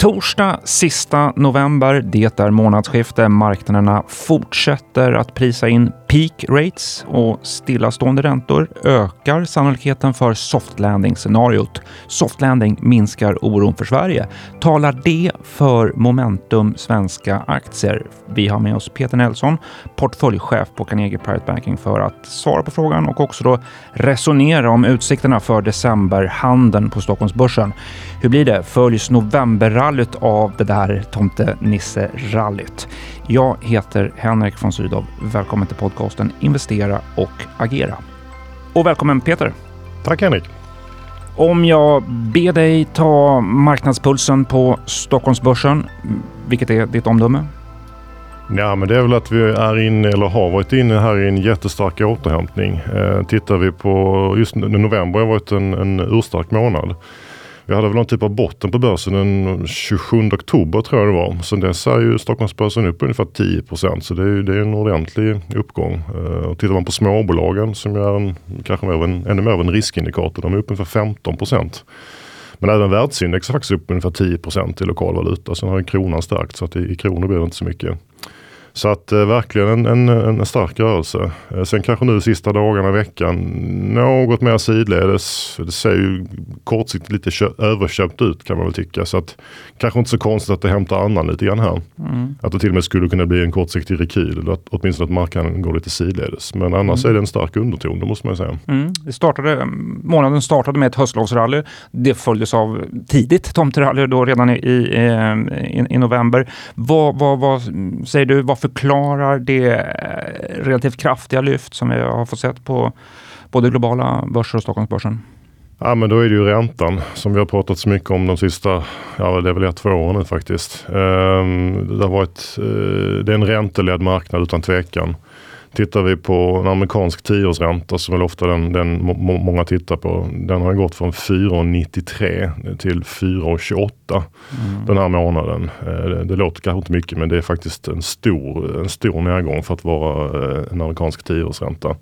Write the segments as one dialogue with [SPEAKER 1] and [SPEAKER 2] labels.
[SPEAKER 1] Torsdag sista november, det är månadsskifte. Marknaderna fortsätter att prisa in peak rates och stillastående räntor ökar sannolikheten för soft landing-scenariot. Soft landing minskar oron för Sverige. Talar det för momentum svenska aktier? Vi har med oss Peter Nelson, portföljchef på Carnegie Private Banking för att svara på frågan och också då resonera om utsikterna för decemberhandeln på Stockholmsbörsen. Hur blir det? Följs novemberrallyt av det där tomtenisse-rallyt? Jag heter Henrik von Sydow. Välkommen till podcasten Investera och agera. Och välkommen Peter.
[SPEAKER 2] Tack Henrik.
[SPEAKER 1] Om jag ber dig ta marknadspulsen på Stockholmsbörsen, vilket är ditt omdöme?
[SPEAKER 2] Ja, men det är väl att vi är inne, eller har varit inne här i en jättestark återhämtning. Eh, tittar vi på, just november har varit en, en urstark månad. Vi hade väl någon typ av botten på börsen den 27 oktober tror jag det var. Sen dess är ju Stockholmsbörsen upp ungefär 10% så det är, det är en ordentlig uppgång. Eh, och tittar man på småbolagen som är en, kanske mer en, ännu mer av en riskindikator, de är upp ungefär 15% men även världsindex är faktiskt upp ungefär 10% i lokal valuta. Sen har ju kronan stärkt så att i, i kronor blir det inte så mycket. Så att eh, verkligen en, en, en, stark rörelse. Eh, sen kanske nu de sista dagarna i veckan något mer sidledes. Det ser ju kortsiktigt lite överköpt ut kan man väl tycka. Så att kanske inte så konstigt att det hämtar annan lite grann här. Mm. Att det till och med skulle kunna bli en kortsiktig rekyl. Eller att, åtminstone att marknaden går lite sidledes. Men annars mm. är det en stark underton, det måste man säga.
[SPEAKER 1] Mm. Det startade, månaden startade med ett höstlovsrally. Det följdes av tidigt tomterally då redan i, i, i, i november. Vad, vad, vad säger du? Vad förklarar det eh, relativt kraftiga lyft som vi har fått sett på både globala börser och Stockholmsbörsen?
[SPEAKER 2] Ja men då är det ju räntan som vi har pratat så mycket om de sista, ja det är väl ett, två åren nu faktiskt. Ehm, det, har varit, eh, det är en ränteledd marknad utan tvekan. Tittar vi på en amerikansk tioårsränta som väl ofta den, den må, många tittar på. Den har gått från 4,93 till 4,28 mm. den här månaden. Eh, det, det låter kanske inte mycket men det är faktiskt en stor, en stor nedgång för att vara eh, en amerikansk tioårsränta.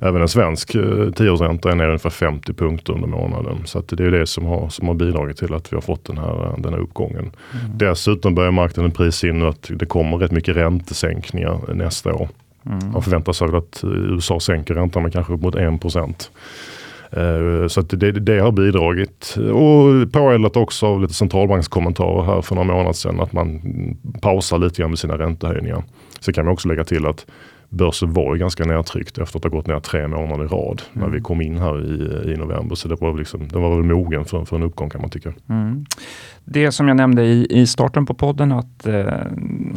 [SPEAKER 2] Även en svensk eh, tioårsränta är ner ungefär 50 punkter under månaden. Så det är det som har, som har bidragit till att vi har fått den här, den här uppgången. Mm. Dessutom börjar marknaden prisa in att det kommer rätt mycket räntesänkningar nästa år. Mm. Man förväntar sig att USA sänker räntan med kanske upp mot 1 procent. Eh, så det, det, har bidragit. Och påeldat också av lite centralbankskommentarer här för några månader sedan att man pausar lite grann med sina räntehöjningar. Så kan man också lägga till att börsen var ju ganska nedtryckt efter att ha gått ner tre månader i rad mm. när vi kom in här i, i november. Så det var, liksom, det var väl mogen för, för en uppgång kan man tycka. Mm.
[SPEAKER 1] Det som jag nämnde i, i starten på podden att eh,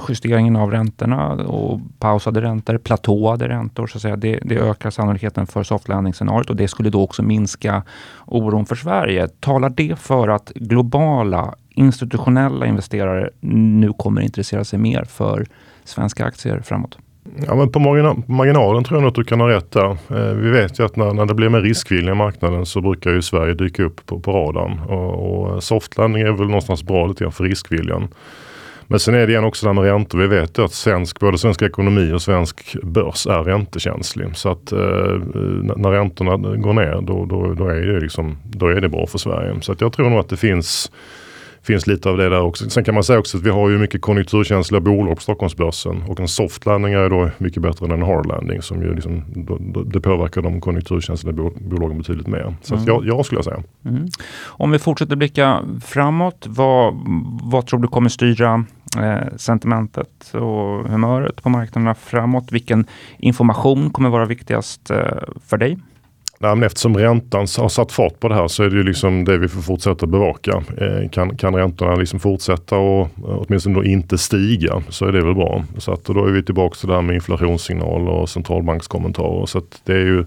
[SPEAKER 1] justeringen av räntorna och pausade räntor, platåade räntor, så att säga, det, det ökar sannolikheten för soft landing-scenariot och det skulle då också minska oron för Sverige. Talar det för att globala institutionella investerare nu kommer intressera sig mer för svenska aktier framåt?
[SPEAKER 2] Ja, men på marginalen tror jag att du kan ha rätt där. Eh, vi vet ju att när, när det blir mer riskvilja i marknaden så brukar ju Sverige dyka upp på, på radarn. Och, och softlanding är väl någonstans bra lite grann för riskviljan. Men sen är det igen också det här med räntor. Vi vet ju att svensk, både svensk ekonomi och svensk börs är räntekänslig. Så att eh, när räntorna går ner då, då, då, är det liksom, då är det bra för Sverige. Så att jag tror nog att det finns finns lite av det där också. Sen kan man säga också att vi har ju mycket konjunkturkänsliga bolag på Stockholmsbörsen och en soft landing är då mycket bättre än en hard landing som ju liksom, det påverkar de konjunkturkänsliga bolagen betydligt mer. Så mm. jag, jag skulle säga. Mm.
[SPEAKER 1] Om vi fortsätter blicka framåt, vad, vad tror du kommer styra eh, sentimentet och humöret på marknaderna framåt? Vilken information kommer vara viktigast eh, för dig?
[SPEAKER 2] Nej, men eftersom räntan har satt fart på det här så är det ju liksom det vi får fortsätta bevaka. Eh, kan, kan räntorna liksom fortsätta och eh, åtminstone då inte stiga så är det väl bra. Så att, då är vi tillbaka till det här med inflationssignal och centralbankskommentarer. Så att det är ju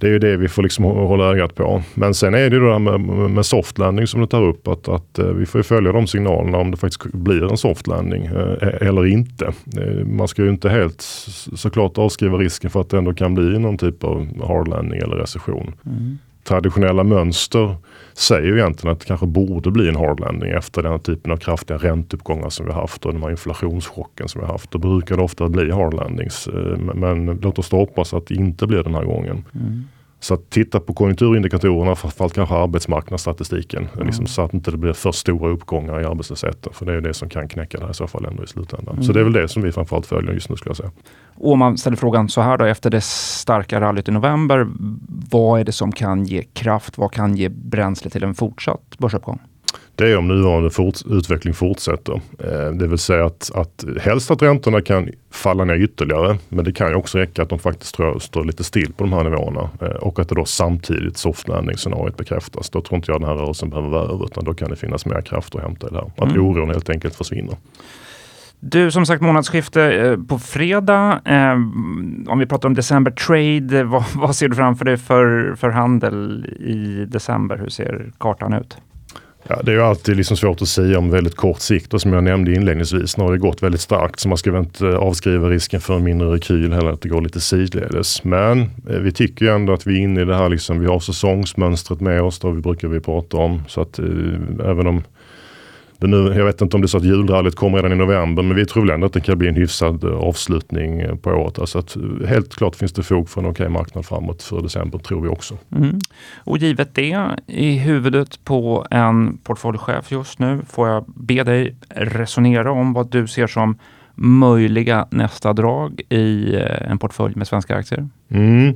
[SPEAKER 2] det är ju det vi får liksom hålla ögat på. Men sen är det ju det här med, med softlanding som du tar upp. Att, att eh, vi får följa de signalerna om det faktiskt blir en softlanding eh, e-, eller inte. Eh, man ska ju inte helt såklart avskriva risken för att det ändå kan bli någon typ av hard landing eller recession. Mm traditionella mönster säger ju egentligen att det kanske borde bli en hard landing efter den typen av kraftiga ränteuppgångar som vi haft och den här inflationschocken som vi haft. Då brukar det ofta bli hard landings. Eh, men låt oss hoppas att det inte blir den här gången. Mm. Så att titta på konjunkturindikatorerna, framförallt kanske arbetsmarknadsstatistiken. Mm. Liksom så att inte det blir för stora uppgångar i arbetslösheten. För det är det som kan knäcka det här i så fall ändå i slutändan. Mm. Så det är väl det som vi framförallt följer just nu skulle jag säga.
[SPEAKER 1] Och om man ställer frågan så här då, efter det starka rallyt i november, vad är det som kan ge kraft? Vad kan ge bränsle till en fortsatt börsuppgång?
[SPEAKER 2] Det är om nuvarande fort, utveckling fortsätter. Eh, det vill säga att, att helst att räntorna kan falla ner ytterligare. Men det kan ju också räcka att de faktiskt tror, står lite still på de här nivåerna. Eh, och att det då samtidigt soft landing-scenariot bekräftas. Då tror inte jag den här rörelsen behöver vara över utan då kan det finnas mer kraft att hämta i det här. Att mm. oron helt enkelt försvinner.
[SPEAKER 1] Du, som sagt månadsskifte eh, på fredag. Eh, om vi pratar om december trade, vad, vad, ser du framför dig för, för handel i december? Hur ser kartan ut?
[SPEAKER 2] Ja, det är ju alltid liksom svårt att säga om väldigt kort sikt och som jag nämnde inledningsvis. Nu har det gått väldigt starkt så man ska väl inte eh, avskriva risken för en mindre rekyl heller att det går lite sidledes. Men eh, vi tycker ju ändå att vi är inne i det här liksom, vi har säsongsmönstret med oss, det brukar vi prata om. Så att eh, även om nu, jag vet inte om det är så att julrallyt kommer redan i november men vi tror ändå att det kan bli en hyfsad eh, avslutning eh, på året. Alltså att, eh, helt klart finns det fog för en okej marknad framåt för december tror vi också. Mm.
[SPEAKER 1] Och givet det, i huvudet på en portföljchef just nu får jag be dig resonera om vad du ser som möjliga nästa drag i en portfölj med svenska aktier?
[SPEAKER 2] Mm.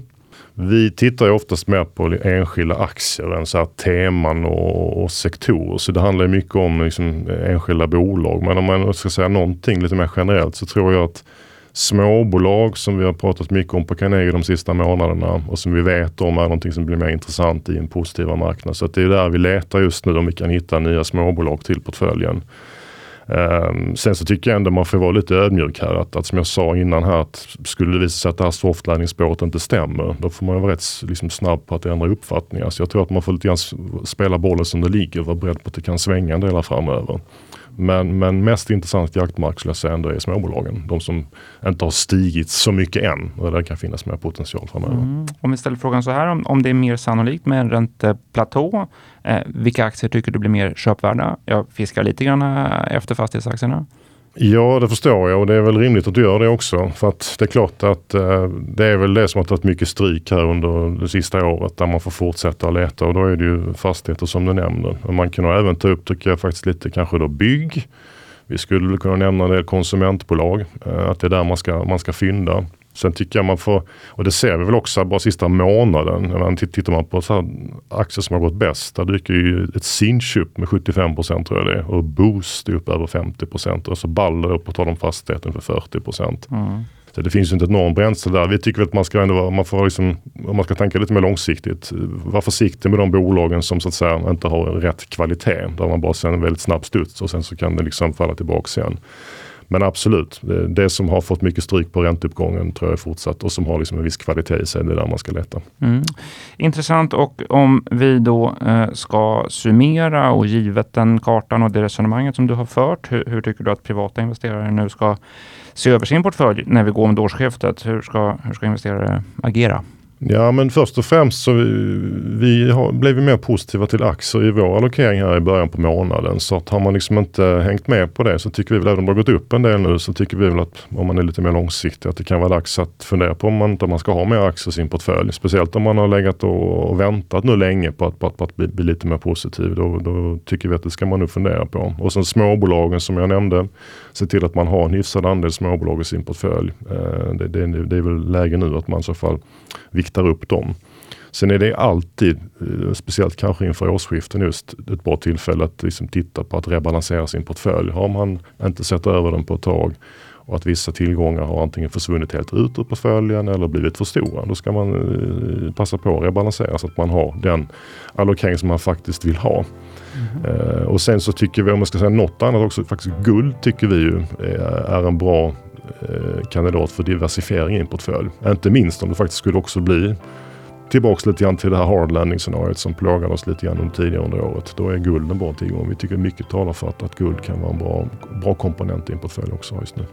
[SPEAKER 2] Vi tittar ju oftast mer på enskilda aktier än så här teman och, och sektorer. Så det handlar mycket om liksom enskilda bolag. Men om man ska säga någonting lite mer generellt så tror jag att småbolag som vi har pratat mycket om på Carnegie de sista månaderna och som vi vet om är någonting som blir mer intressant i en positiva marknad. Så det är där vi letar just nu om vi kan hitta nya småbolag till portföljen. Ehm, sen så tycker jag ändå man får vara lite ödmjuk här. Att, att som jag sa innan här, att skulle det visa sig att det här softlanding-spåret inte stämmer, då får man vara rätt liksom, snabb på att ändra uppfattningar. Så jag tror att man får lite grann spela bollen som det ligger och vara beredd på att det kan svänga en del framöver. Men, men mest intressant jaktmark skulle jag säga ändå är småbolagen. De som inte har stigit så mycket än och där kan finnas mer potential framöver. Mm.
[SPEAKER 1] Om vi ställer frågan så här, om, om det är mer sannolikt med en ränteplatå, eh, vilka aktier tycker du blir mer köpvärda? Jag fiskar lite grann eh, efter fastighetsaktierna.
[SPEAKER 2] Ja, det förstår jag och det är väl rimligt att du gör det också. För att det är klart att eh, det är väl det som har tagit mycket stryk här under det sista året där man får fortsätta att leta och då är det ju fastigheter som du nämner. Men man kan även ta upp, tycker jag faktiskt lite kanske då bygg. Vi skulle kunna nämna en del konsumentbolag, eh, att det är där man ska, man ska fynda. Sen tycker jag man får, och det ser vi väl också bara sista månaden, tittar man på så aktier som har gått bäst, där dyker ju ett Sinch upp med 75 procent tror jag det är och Boost upp över 50 procent och så Balder upp och tar de fastigheten för 40 procent. Mm. Så det finns ju inte ett enormt bränsle där. Vi tycker att man ska ändå man får liksom, om man ska tänka lite mer långsiktigt, var försiktig med de bolagen som så att säga inte har rätt kvalitet. Där man bara ser en väldigt snabb studs och sen så kan det liksom falla tillbaka igen. Men absolut, det, som har fått mycket stryk på ränteuppgången tror jag är fortsatt och som har liksom en viss kvalitet i sig, det är där man ska leta. Mm.
[SPEAKER 1] Intressant och om vi då eh, ska summera och givet den kartan och det resonemanget som du har fört, hur, hur tycker du att privata investerare nu ska se över sin portfölj när vi går mot årsskiftet? Hur ska, hur ska investerare agera?
[SPEAKER 2] Ja men först och främst så vi, vi har vi mer positiva till aktier i vår allokering här i början på månaden. Så att har man liksom inte hängt med på det så tycker vi väl, även om det har gått upp en del nu, så tycker vi väl att om man är lite mer långsiktig att det kan vara dags att fundera på om man inte man ska ha mer aktier i sin portfölj. Speciellt om man har legat och, och väntat nu länge på att, på att, på att bli, bli, lite mer positiv. Då, då, tycker vi att det ska man nog fundera på. Och sen småbolagen som jag nämnde, se till att man har en hyfsad andel småbolag i sin portfölj. Eh, det, det, det, är väl läge nu att man i så fall viktar upp dem. Sen är det alltid, eh, speciellt kanske inför årsskiften, just ett bra tillfälle att liksom titta på att rebalansera sin portfölj. Har man inte sett över den på ett tag och att vissa tillgångar har antingen försvunnit helt ut ur portföljen eller blivit för stora. Då ska man eh, passa på att rebalansera så att man har den allokering som man faktiskt vill ha. Mm. Uh, och sen så tycker vi, om man ska säga något annat också, faktiskt guld tycker vi ju är, en bra kandidat för diversifiering i en portfölj. Inte minst om det faktiskt skulle också bli tillbaks lite grann till det här hard landing scenariot som plågade oss lite grann under tidigare under året. Då är guld en bra tillgång. Vi tycker mycket talar för att, att guld kan vara en bra, bra komponent i en portfölj också just nu.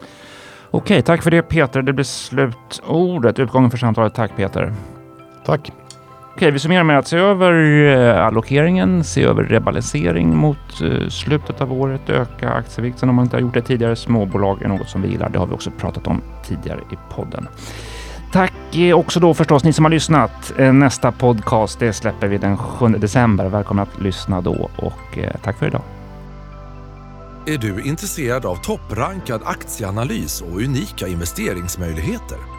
[SPEAKER 1] Okej, tack för det Peter. Det blir slutordet, utgången för samtalet. Tack Peter.
[SPEAKER 2] Tack.
[SPEAKER 1] Okej, vi summerar med att se över eh, allokeringen, se över rebalansering mot eh, slutet av året, öka aktievikten om man inte har gjort det tidigare. Småbolag är något som vi gillar. Det har vi också pratat om tidigare i podden. Tack eh, också då förstås ni som har lyssnat. Nästa podcast det släpper vi den 7 december. Välkomna att lyssna då och tack för idag.
[SPEAKER 3] Är du intresserad av topprankad aktieanalys och unika investeringsmöjligheter?